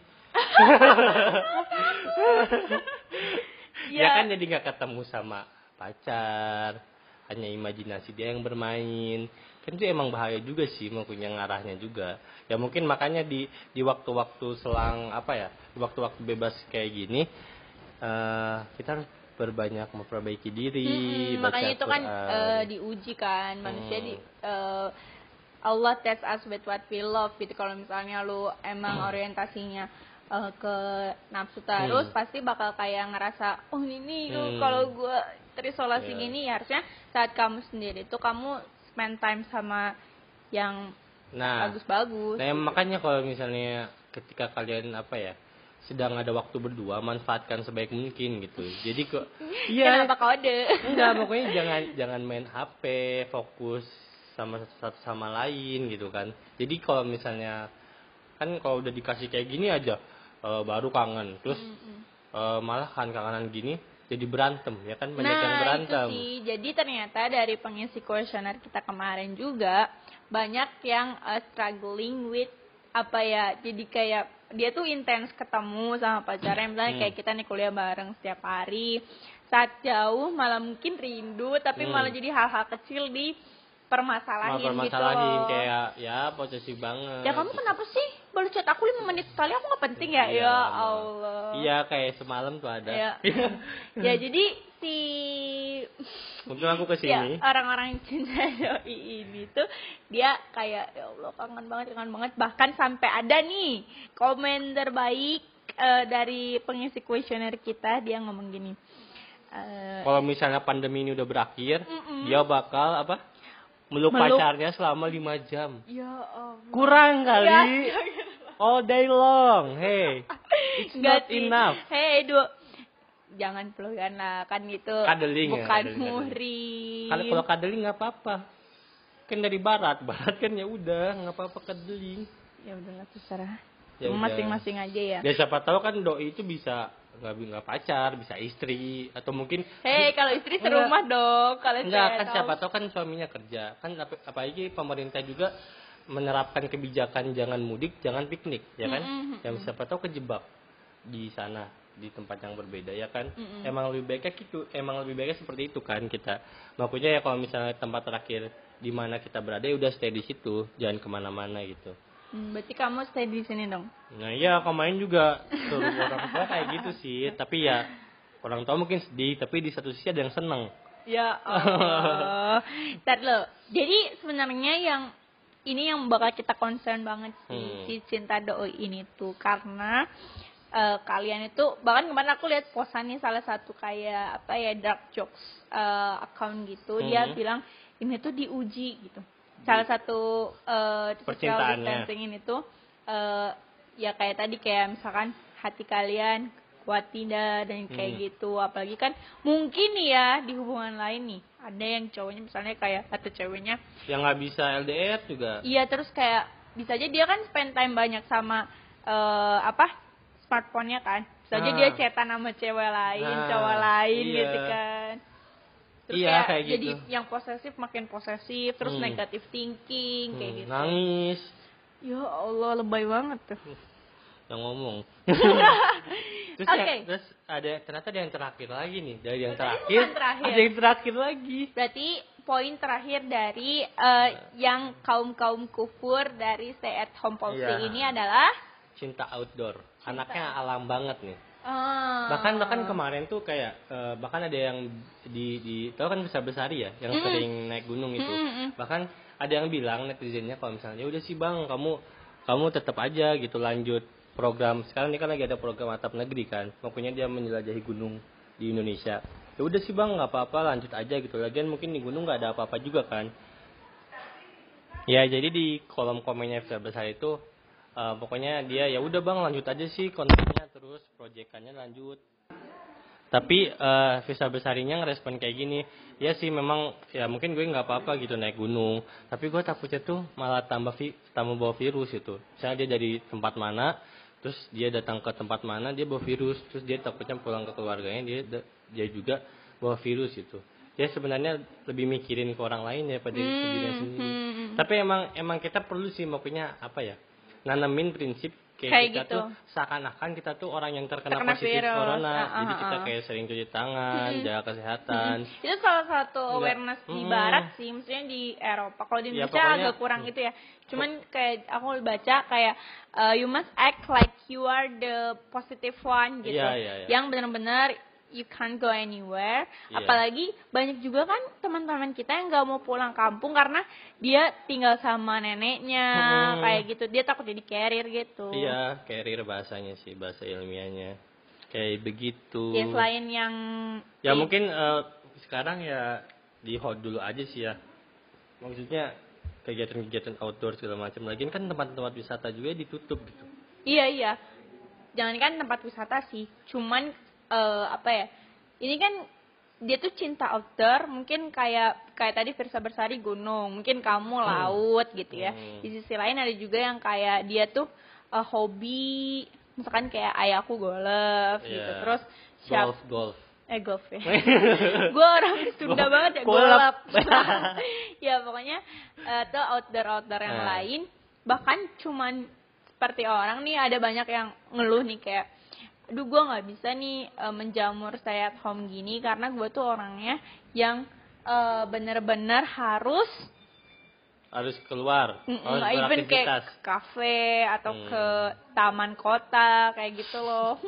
Ya, ya kan jadi nggak ketemu sama pacar hanya imajinasi dia yang bermain. Kan itu emang bahaya juga sih maksudnya ngarahnya juga. Ya mungkin makanya di di waktu-waktu selang apa ya di waktu-waktu bebas kayak gini eh kita harus berbanyak memperbaiki diri baca makanya itu kan eh, diuji kan manusia Hmm. di eh, Allah test us with what we love gitu kalau misalnya lu emang orientasinya eh, ke nafsu terus Hmm. pasti bakal kayak ngerasa oh ini Hmm. kalau gua terisolasi Iya. gini ya harusnya saat kamu sendiri itu kamu spend time sama yang nah bagus-bagus Nah, makanya kalau misalnya ketika kalian apa ya sedang ada waktu berdua, manfaatkan sebaik mungkin gitu. Jadi kok iya kenapa kode enggak pokoknya jangan jangan main HP, fokus sama satu sama lain gitu kan. Jadi kalau misalnya kan kalau udah dikasih kayak gini aja eh, baru kangen. Terus eh, malah kan kangenan gini jadi berantem ya kan banyak yang Nah, berantem. itu sih. Jadi ternyata dari pengisi kuesioner kita kemarin juga banyak yang uh, struggling with apa ya? Jadi kayak dia tuh intens ketemu sama pacarnya misalnya Hmm. kayak kita nih kuliah bareng setiap hari. Saat jauh malah mungkin rindu tapi Hmm. malah jadi hal-hal kecil di permasalahin, permasalahin gitu loh. kayak ya posesif banget. Ya kamu kenapa sih chat aku 5 menit sekali aku gak penting ya? Iya, ya Ma. Allah. Iya kayak semalam tuh ada. Ya. ya jadi si Mungkin aku ya ke sini. orang-orang cinta doi ini tuh dia kayak ya Allah kangen banget kangen banget bahkan sampai ada nih komen terbaik eh, dari pengisi kuesioner kita dia ngomong gini eh, Kalau misalnya pandemi ini udah berakhir, Mm-mm. dia bakal apa? Meluk, Meluk. pacarnya selama lima jam. ya Allah Kurang kali. Ya, All day long. Hey, it's Nggak not sih. enough. Hei, dua jangan pelukan lah kan itu Cuddling ya, bukan cuddling. muhrim. Kalau kalau cuddling nggak apa-apa. Kan dari barat, barat kan ya udah nggak apa-apa cuddling. ya udahlah terserah. Ya. Masing-masing aja ya. Ya siapa tahu kan doi itu bisa nggak nggak pacar, bisa istri atau mungkin Hei, kalau istri Enggak. serumah dong. Kalau Enggak, kan tahu. siapa tahu kan suaminya kerja. Kan ap- apalagi pemerintah juga menerapkan kebijakan jangan mudik, jangan piknik, ya kan? Mm-mm, Yang siapa tahu kejebak di sana di tempat yang berbeda ya kan? Mm-mm. Emang lebih baiknya gitu, emang lebih baiknya seperti itu kan kita. Makanya ya kalau misalnya tempat terakhir di mana kita berada ya udah stay di situ, jangan ke mana-mana gitu. Hmm, berarti kamu stay di sini dong. Nah iya kemarin juga suruh orang tua kayak gitu sih, tapi ya orang tua mungkin sedih, tapi di satu sisi ada yang seneng. Ya. Ntar lo. Jadi sebenarnya yang ini yang bakal kita concern banget sih Hmm. si cinta doi ini tuh karena eh, kalian itu bahkan kemarin aku lihat posannya salah satu kayak apa ya dark jokes eh, account gitu dia Hmm. bilang ini tuh diuji gitu salah satu social Percintaannya. ini tuh eh, ya kayak tadi kayak misalkan hati kalian kuat tidak dan kayak Hmm. gitu apalagi kan mungkin nih ya di hubungan lain nih ada yang cowoknya misalnya kayak atau ceweknya yang nggak bisa LDR juga Iya terus kayak bisa aja dia kan spend time banyak sama eh, apa smartphone-nya kan. Bisa aja Ah. dia chatan sama cewek lain, Nah, cowok lain iya. gitu kan. Terus Iya, kayak, kayak jadi gitu. yang posesif makin posesif, terus Hmm. negatif thinking kayak Hmm, gitu. nangis Ya Allah lebay banget tuh. yang ngomong terus Oke. ya, terus ada ternyata ada yang terakhir lagi nih dari yang terakhir, terakhir. ada yang terakhir lagi Berarti poin terakhir dari eh, yang kaum-kaum kufur dari stay at home policy Iya. ini adalah cinta outdoor anaknya alam banget nih eh, bahkan bahkan kemarin tuh kayak eh, bahkan ada yang di di tahu kan besar besari ya yang Mm-mm. sering naik gunung itu Mm-mm. bahkan ada yang bilang netizennya kalau misalnya ya udah sih bang kamu kamu tetap aja gitu lanjut program sekarang ini kan lagi ada program atap negeri kan. Makanya dia menjelajahi gunung di Indonesia. Ya udah sih bang nggak apa-apa lanjut aja gitu. Lagian mungkin di gunung nggak ada apa-apa juga kan. Ya jadi di kolom komennya besar besar itu eh, pokoknya dia ya udah bang lanjut aja sih kontennya terus proyekannya lanjut. Tapi eh Visa Besarinya ngerespon kayak gini ya sih memang ya mungkin gue nggak apa-apa gitu naik gunung tapi gue takutnya tuh malah tambah vi, tambah bawa virus itu misalnya dia dari tempat mana terus dia datang ke tempat mana dia bawa virus. Terus dia takutnya pulang ke keluarganya dia dia juga bawa virus itu dia sebenarnya lebih mikirin ke orang lain ya pada Hmm, dirinya sendiri. hmm. tapi emang emang kita perlu sih makanya apa ya nanamin prinsip kayak, Kayak kita gitu. tuh seakan-akan kita tuh orang yang terkena, Terkena positif virus. corona Ah, ah, jadi kita ah. kayak sering cuci tangan jaga kesehatan itu salah satu Enggak. awareness di Mm. barat sih maksudnya di Eropa kalau di Ya, Indonesia pokoknya- agak kurang itu ya cuman kayak aku baca kayak uh, you must act like you are the positive one gitu Iya, iya, iya. yang benar-benar you can't go anywhere Iya. apalagi banyak juga kan teman-teman kita yang nggak mau pulang kampung karena dia tinggal sama neneknya Hmm. kayak gitu dia takut jadi carrier gitu iya carrier bahasanya sih bahasa ilmiahnya kayak begitu ya selain yang ya mungkin eh, sekarang ya di hold dulu aja sih ya maksudnya kegiatan-kegiatan outdoor segala macam lagi kan tempat-tempat wisata juga ditutup gitu Iya iya. Jangan kan tempat wisata sih. Cuman eh, apa ya? Ini kan dia tuh cinta outdoor, mungkin kayak kayak tadi Versa Bersari gunung, mungkin kamu laut gitu ya. Hmm. Di sisi lain ada juga yang kayak dia tuh eh, hobi, misalkan kayak ayahku golf gitu. Iya. Terus siap golf golf eh golf ya. gue orang Sunda Golf. banget ya golap. ya pokoknya eh, tuh outdoor outdoor yang Nah. lain bahkan cuman seperti orang nih ada banyak yang ngeluh nih kayak aduh gue nggak bisa nih eh, menjamur saya at home gini karena gue tuh orangnya yang eh, bener-bener harus harus keluar. Harus even kayak ke kafe atau Hmm. ke taman kota kayak gitu loh.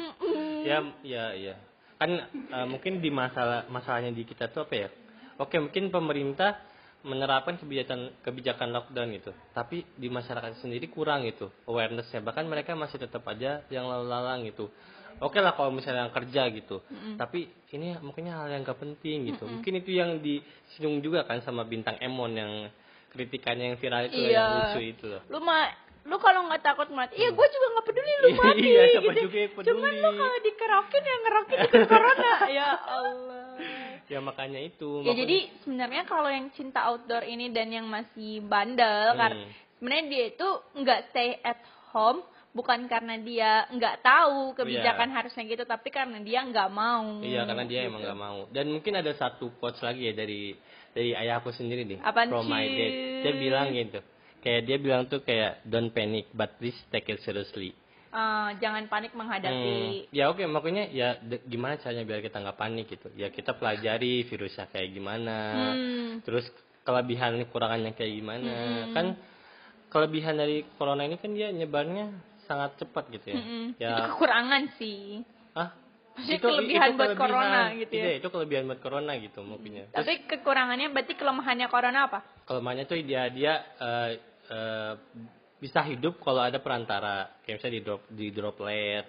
Ya ya ya. Kan eh, mungkin di masalah masalahnya di kita tuh apa ya? Oke mungkin pemerintah menerapkan kebijakan kebijakan lockdown gitu tapi di masyarakat sendiri kurang gitu awarenessnya. Bahkan mereka masih tetap aja yang lalu lalang gitu oke lah kalau misalnya yang kerja gitu tapi ini mungkin hal yang gak penting gitu mungkin itu yang disinggung juga kan sama bintang Emon yang kritikannya yang viral itu loh, yang Iya. lucu itu loh lu mah lu kalau nggak takut mati iya gue juga nggak peduli lu mati Iya, siapa gitu. juga yang cuman peduli. lu kalau dikerokin ya ngerokin ikut corona ya Allah ya makanya itu ya makanya- jadi sebenarnya kalau yang cinta outdoor ini dan yang masih bandel Hmm. karena sebenarnya dia itu nggak stay at home bukan karena dia nggak tahu kebijakan harusnya gitu tapi karena dia nggak mau Iya karena dia gitu. emang nggak mau. Dan mungkin ada satu quotes lagi ya dari dari ayahku sendiri nih. Apaan, from my dad. Dia bilang gitu. Kayak dia bilang tuh kayak don't panic but please take it seriously. Eh, jangan panik menghadapi Hmm, ya oke makanya ya de- gimana caranya biar kita nggak panik gitu. Ya kita pelajari virusnya kayak gimana. Hmm. Terus kelebihan kekurangannya kayak gimana. Hmm. Kan kelebihan dari corona ini kan dia nyebarnya sangat cepat gitu ya. Mm-mm. Ya itu kekurangan sih ah Maksudnya kelebihan buat corona gitu ya? Iya, itu kelebihan buat corona gitu mungkinnya. Terus tapi kekurangannya berarti kelemahannya corona apa kelemahannya tuh dia dia eh, eh, bisa hidup kalau ada perantara. Kayak misalnya di drop di droplet.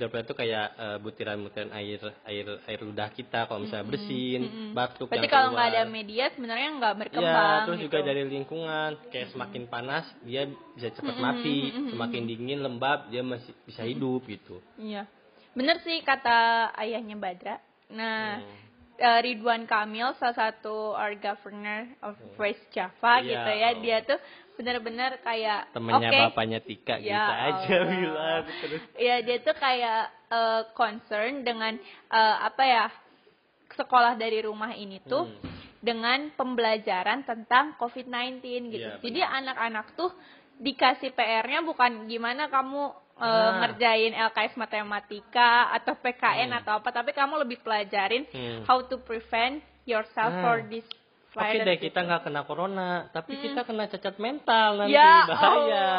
Droplet itu kayak eh, butiran-butiran air air air ludah kita kalau misalnya bersin batuk Berarti yang kalau nggak ada media sebenarnya nggak Ya, berkembang terus gitu. juga dari lingkungan. Kayak semakin panas dia bisa cepat mati, semakin dingin lembab dia masih bisa hidup gitu. Iya. Bener sih kata ayahnya Badra. Nah, eh, Ridwan Kamil salah satu our governor of West Java Iya, gitu ya. Dia tuh benar-benar kayak Temennya oke. bapaknya Tika Ya gitu aja Allah. bilang terus. Iya, dia tuh kayak eh, concern dengan eh, apa ya? sekolah dari rumah ini tuh Hmm. dengan pembelajaran tentang COVID-19 gitu. Iya, Jadi anak-anak tuh dikasih PR-nya bukan gimana kamu eh, Nah. ngerjain LKS matematika atau PKN Hmm. atau apa, tapi kamu lebih pelajarin Hmm. how to prevent yourself Nah. for this Oke virus. deh gitu. kita nggak kena corona, tapi kita kena cacat mental nanti ya bahaya. Allah.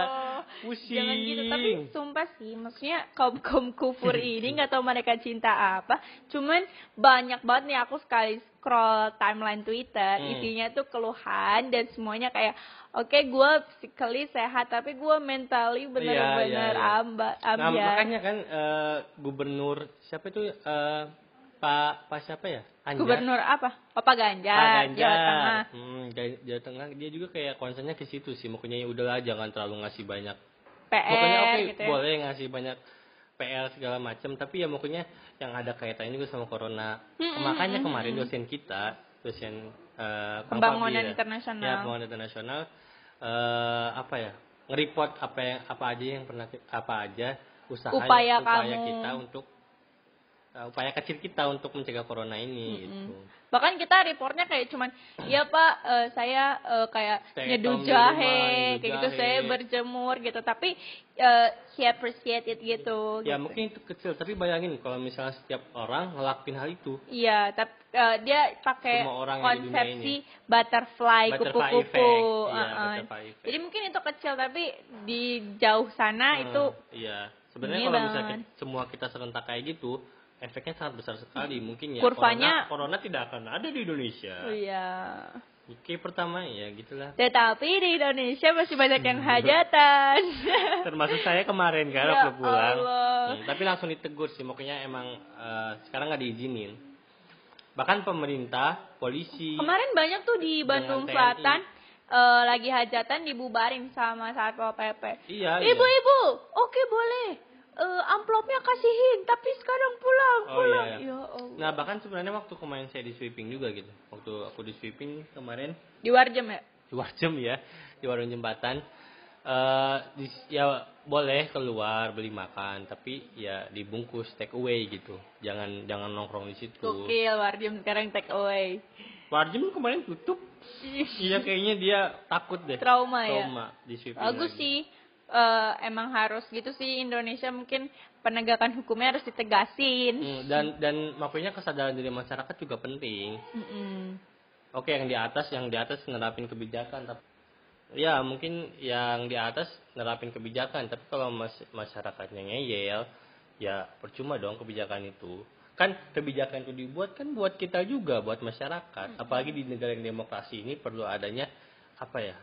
Pusing. Jangan gitu, tapi sumpah sih, maksudnya kaum kaum kufur ini nggak tahu mereka cinta apa. Cuman banyak banget nih aku sekali scroll timeline Twitter, Hmm. isinya tuh keluhan dan semuanya kayak, oke gue physically sehat, tapi gue mentally bener-bener iya, iya. amba, Nah, makanya kan eh, gubernur siapa itu eh, Pak Pak siapa ya? Anjar. Gubernur apa? Bapak Ganjar, Pak Jawa Ganjar. Tengah. Hmm, Jawa Jawa Tengah dia juga kayak concernnya ke situ sih. Makanya ya udahlah jangan terlalu ngasih banyak. PR Pokoknya oke gitu ya. boleh ngasih banyak PR segala macam, tapi ya makanya yang ada kaitannya juga sama corona. Hmm, makanya hmm, kemarin hmm. dosen kita, dosen Kang Pembangunan internasional. Ya, pembangunan internasional eh apa ya? Nge-report apa yang apa aja yang pernah apa aja usaha Upaya upaya kamu. kita untuk eh, upaya kecil kita untuk mencegah corona ini gitu. Bahkan kita reportnya kayak cuman, iya pak, eh, saya eh, kayak Stay nyeduh jahe, kayak gitu, saya berjemur gitu. Tapi eh, he appreciate it gitu. Ya gitu. mungkin itu kecil, tapi bayangin kalau misalnya setiap orang ngelakuin hal itu, Iya, tapi eh, dia pakai konsepsi butterfly, kupu-kupu. Iya, butterfly effect. Jadi mungkin itu kecil, tapi di jauh sana Hmm, itu iya. Sebenarnya kalau misalnya semua kita serentak kayak gitu, efeknya sangat besar sekali. Mungkin ya Kurvanya- corona, corona tidak akan ada di Indonesia. oh iya. Oke, pertama ya gitulah. Tetapi di Indonesia masih banyak yang hajatan. Termasuk saya kemarin kan Ya waktu pulang. Hmm, tapi langsung ditegur sih, makanya emang eh, sekarang nggak diizinin. Bahkan pemerintah, polisi, Kemarin banyak tuh di Bandung. Selatan eh, lagi hajatan dibubarin sama Satpol PP. iya, iya. Ibu-ibu, oke boleh. Eh, amplopnya kasihin, tapi sekarang pulang, Oh, pulang. iya, iya. Ya Allah. Nah bahkan sebenarnya waktu kemarin saya di sweeping juga gitu. Waktu aku di sweeping kemarin Di Warjem ya? di Warjem ya di warung jembatan di- ya boleh keluar beli makan tapi ya dibungkus take away gitu jangan jangan nongkrong di situ Gokil Warjem sekarang take away. Warjem kemarin tutup iya kayaknya dia takut deh Trauma ya? trauma di sweeping Bagus lagi. sih. Eh, emang harus gitu sih Indonesia mungkin penegakan hukumnya harus ditegasin. Hmm, dan dan makanya kesadaran dari masyarakat juga penting Mm-mm. Oke, yang di atas, yang di atas nerapin kebijakan, tapi ya mungkin yang di atas nerapin kebijakan, tapi kalau mas- masyarakatnya ngeyel, ya percuma dong kebijakan itu. Kan kebijakan itu dibuat kan buat kita juga, buat masyarakat. Apalagi di negara yang demokrasi ini perlu adanya apa ya?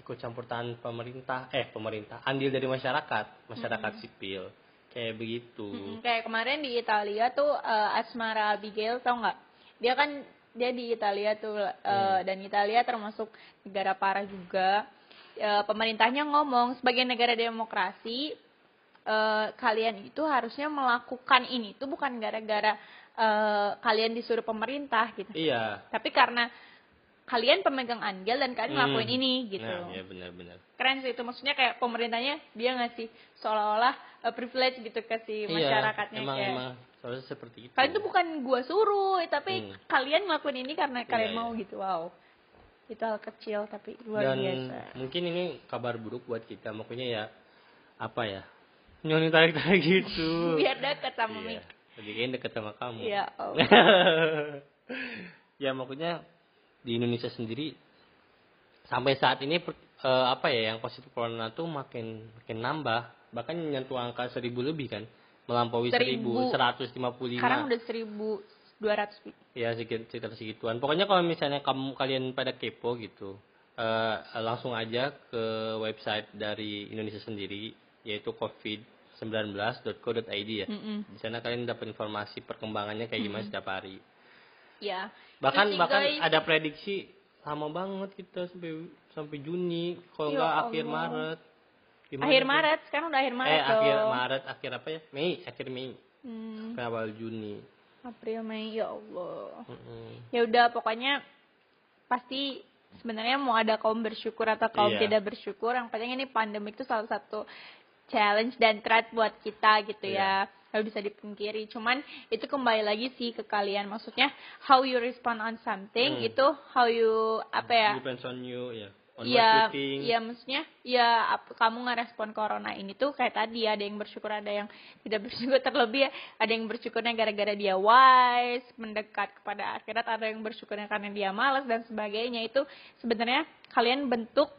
Ikut campur tangan pemerintah, eh pemerintah, andil dari masyarakat, masyarakat sipil. Kayak begitu. Mm-mm. Kayak kemarin di Italia tuh eh, Asmara Abigail tau nggak? Dia kan dia di Italia tuh eh, Hmm. dan Italia termasuk negara parah juga. Eh, pemerintahnya ngomong sebagai negara demokrasi eh, kalian itu harusnya melakukan ini tuh bukan gara-gara eh, kalian disuruh pemerintah gitu. Iya. Tapi karena kalian pemegang andil dan kalian Hmm. ngelakuin ini gitu. Nah, ya benar-benar. Keren sih itu maksudnya kayak pemerintahnya dia ngasih seolah-olah eh, privilege gitu ke si masyarakatnya iya, emang, kayak emang seharusnya seperti itu. kalian tuh bukan gua suruh tapi Hmm. kalian ngelakuin ini karena kalian Iya, mau iya. gitu wow itu hal kecil tapi luar dan biasa mungkin ini kabar buruk buat kita makanya ya apa ya nyoni tarik tarik gitu biar deket sama iya. Mik lebih deket sama kamu Iya, oh. ya makanya di Indonesia sendiri sampai saat ini eh, apa ya yang positif corona tuh makin makin nambah bahkan nyentuh angka seribu lebih kan melampaui Seribu. seratus lima puluh sekarang lima udah seribu dua ratus ya sekitar, sekitar segituan pokoknya kalau misalnya kamu kalian pada kepo gitu eh, langsung aja ke website dari Indonesia sendiri yaitu covid19.co.id ya. Mm-mm. Di sana kalian dapat informasi perkembangannya kayak gimana setiap hari. Ya. Bahkan bahkan guys, ada prediksi lama banget kita sampai sampai Juni, kalau Ya enggak akhir. Maret. Gimana akhir tuh? Maret, sekarang udah akhir Maret Eh akhir dong. Maret, akhir apa ya? Mei, akhir Mei, Hmm, sampai awal Juni. April, Mei, ya Allah. Mm-mm. Ya udah pokoknya pasti sebenarnya mau ada kaum bersyukur atau kaum Iya. tidak bersyukur, yang penting ini pandemi itu salah satu challenge dan threat buat kita gitu Iya. ya. Gak bisa dipungkiri. Cuman itu kembali lagi sih ke kalian. Maksudnya how you respond on something Hmm. itu how you apa ya? Depends on you ya. On Iya, what you think. iya maksudnya ya ap- kamu ngerespon corona ini tuh kayak tadi ada yang bersyukur ada yang tidak bersyukur terlebih ya ada yang bersyukurnya gara-gara dia wise mendekat kepada akhirat ada yang bersyukurnya karena dia malas dan sebagainya itu sebenarnya kalian bentuk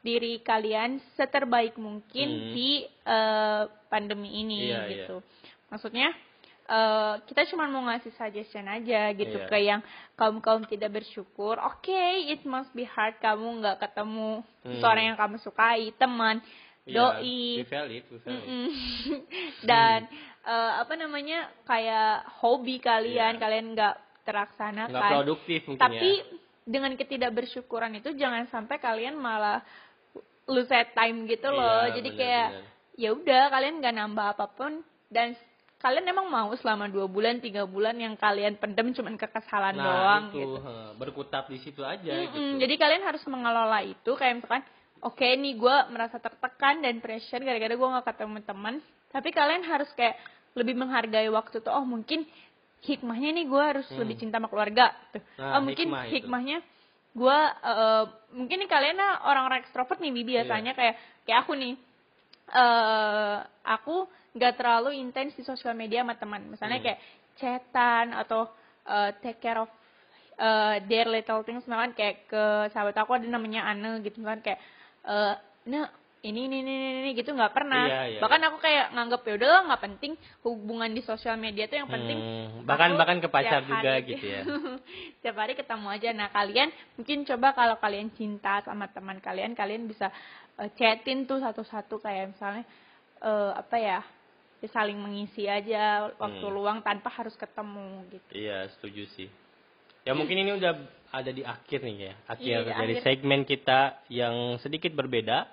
diri kalian seterbaik mungkin Hmm. di eh, pandemi ini Iya, gitu maksudnya eh, kita cuma mau ngasih suggestion aja gitu Iya. ke yang kaum kaum tidak bersyukur oke it must be hard kamu nggak ketemu Hmm. seorang yang kamu sukai teman Iya, doi we we dan eh, apa namanya kayak hobi kalian Iya. kalian nggak terlaksanakan Nggak produktif mungkin tapi ya. dengan ketidakbersyukuran itu jangan sampai kalian malah lose time gitu loh Iya, jadi benar, kayak ya udah kalian nggak nambah apa pun dan kalian emang mau selama dua bulan tiga bulan yang kalian pendem cuman kekesalan Nah, doang itu gitu he, berkutat di situ aja Mm-mm, gitu. Jadi kalian harus mengelola itu kayak misalkan, oke nih gue merasa tertekan dan pressure gara-gara gue gak ketemu teman. Tapi kalian harus kayak lebih menghargai waktu tuh. Oh mungkin hikmahnya nih gue harus Hmm. lebih cinta sama keluarga. Tuh. Nah, oh mungkin hikmah hikmahnya gue eh, mungkin nih kalian lah orang-orang ekstrovert nih Iya. biasanya kayak kayak aku nih. Eh aku nggak terlalu intens di sosial media sama teman. Misalnya Hmm. kayak chatan atau eh, take care of eh their little things. Misalkan kayak ke sahabat aku ada namanya Ane gitu. Kan kayak eh nah ini ini ini ini, ini," gitu. Nggak pernah. Iya, iya, bahkan aku kayak nganggep ya udahlah nggak penting hubungan di sosial media tuh yang penting Hmm, bahkan aku bahkan ke pacar juga hari- gitu ya. tiap hari ketemu aja. Nah kalian mungkin coba kalau kalian cinta sama teman kalian kalian bisa eh, chatin tuh satu-satu kayak misalnya eh apa ya ya saling mengisi aja waktu Hmm. luang tanpa harus ketemu gitu Iya, setuju sih. Ya mungkin ini udah ada di akhir nih ya. Akhir Iya, dari akhir. segmen kita yang sedikit berbeda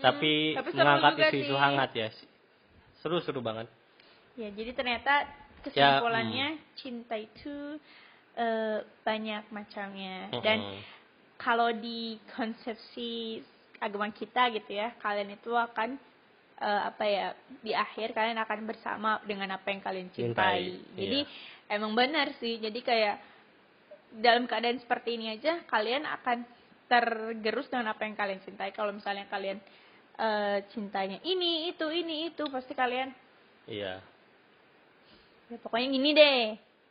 tapi, Tapi seru mengangkat isu-isu hangat ya. Seru-seru banget. Ya, jadi ternyata Ya, kesimpulannya cinta itu eh, banyak macamnya. Dan Mm-mm. kalau di konsepsi agama kita gitu ya, kalian itu akan eh, apa ya di akhir kalian akan bersama dengan apa yang kalian cintai. Cintai, Jadi iya. emang benar sih. Jadi kayak dalam keadaan seperti ini aja kalian akan tergerus dengan apa yang kalian cintai. Kalau misalnya kalian eh, cintanya ini itu ini itu pasti kalian Iya. Ya, pokoknya gini deh.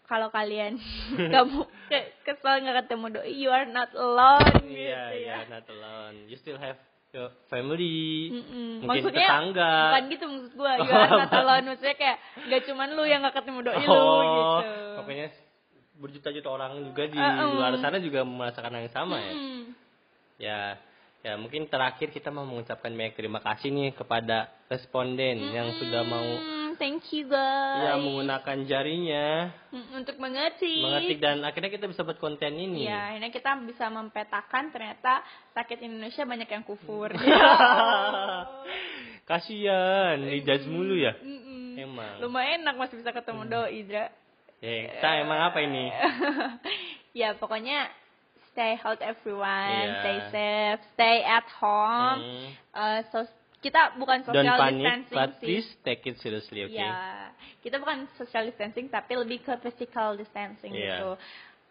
Kalau kalian kamu ke- kesel nggak ketemu doi, you are not alone. Iya, gitu iya, ya. not alone. You still have your family. Mm-mm. Mungkin Maksudnya tetangga. bukan gitu maksud gua, you are not alone. Maksudnya kayak gak cuman lu yang nggak ketemu doi lu gitu. Oh, pokoknya berjuta-juta orang juga di Uh-uh. luar sana juga merasakan yang sama ya. Mm. Ya, ya mungkin terakhir kita mau mengucapkan banyak terima kasih nih kepada responden yang sudah mau Mm, thank you guys. ya menggunakan jarinya Mm, untuk mengerti. mengetik dan akhirnya kita bisa buat konten ini. Ya, akhirnya kita bisa mempetakan ternyata rakyat Indonesia banyak yang kufur. Kasian, dijudge mulu ya. Mm-mm. Emang. Lumayan enak masih bisa ketemu doi, Dra. Ya, kita emang apa ini? ya pokoknya stay healthy everyone, Iya. stay safe, stay at home. Hmm. Uh, so kita bukan Don't social panic, distancing but sih. please take it seriously, oke? Ya, kita bukan social distancing tapi lebih ke physical distancing Iya. gitu.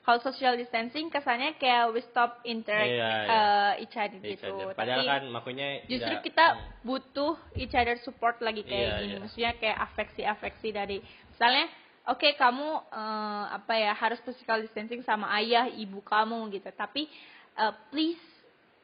Kalau social distancing kesannya kayak we stop interact Iya, iya. uh, each other Each gitu. other. Tapi Padahal kan makanya justru tidak- kita butuh each other support lagi kayak Iya, gini iya. maksudnya kayak afeksi-afeksi dari misalnya oke kamu eh, apa ya harus physical distancing sama ayah ibu kamu gitu tapi eh, please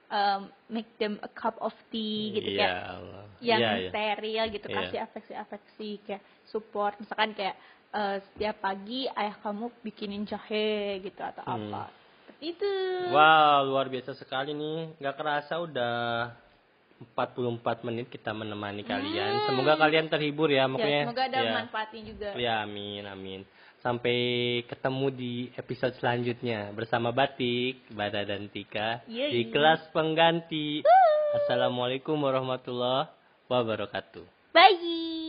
um, make them a cup of tea gitu Iya, kayak Allah. yang Iya, iya. steril gitu Iya. kasih afeksi-afeksi kayak support misalkan kayak eh, setiap pagi ayah kamu bikinin jahe gitu atau Hmm. apa tapi Itu. Wow, luar biasa sekali nih. Nggak kerasa udah 44 menit kita menemani kalian. Semoga kalian terhibur ya, Hmm. Ya, makanya. semoga ada ya. manfaatnya juga. Ya, amin, amin. Sampai ketemu di episode selanjutnya bersama Batik, Bada dan Tika Yeay. di kelas pengganti. Assalamualaikum warahmatullahi wabarakatuh. Bye.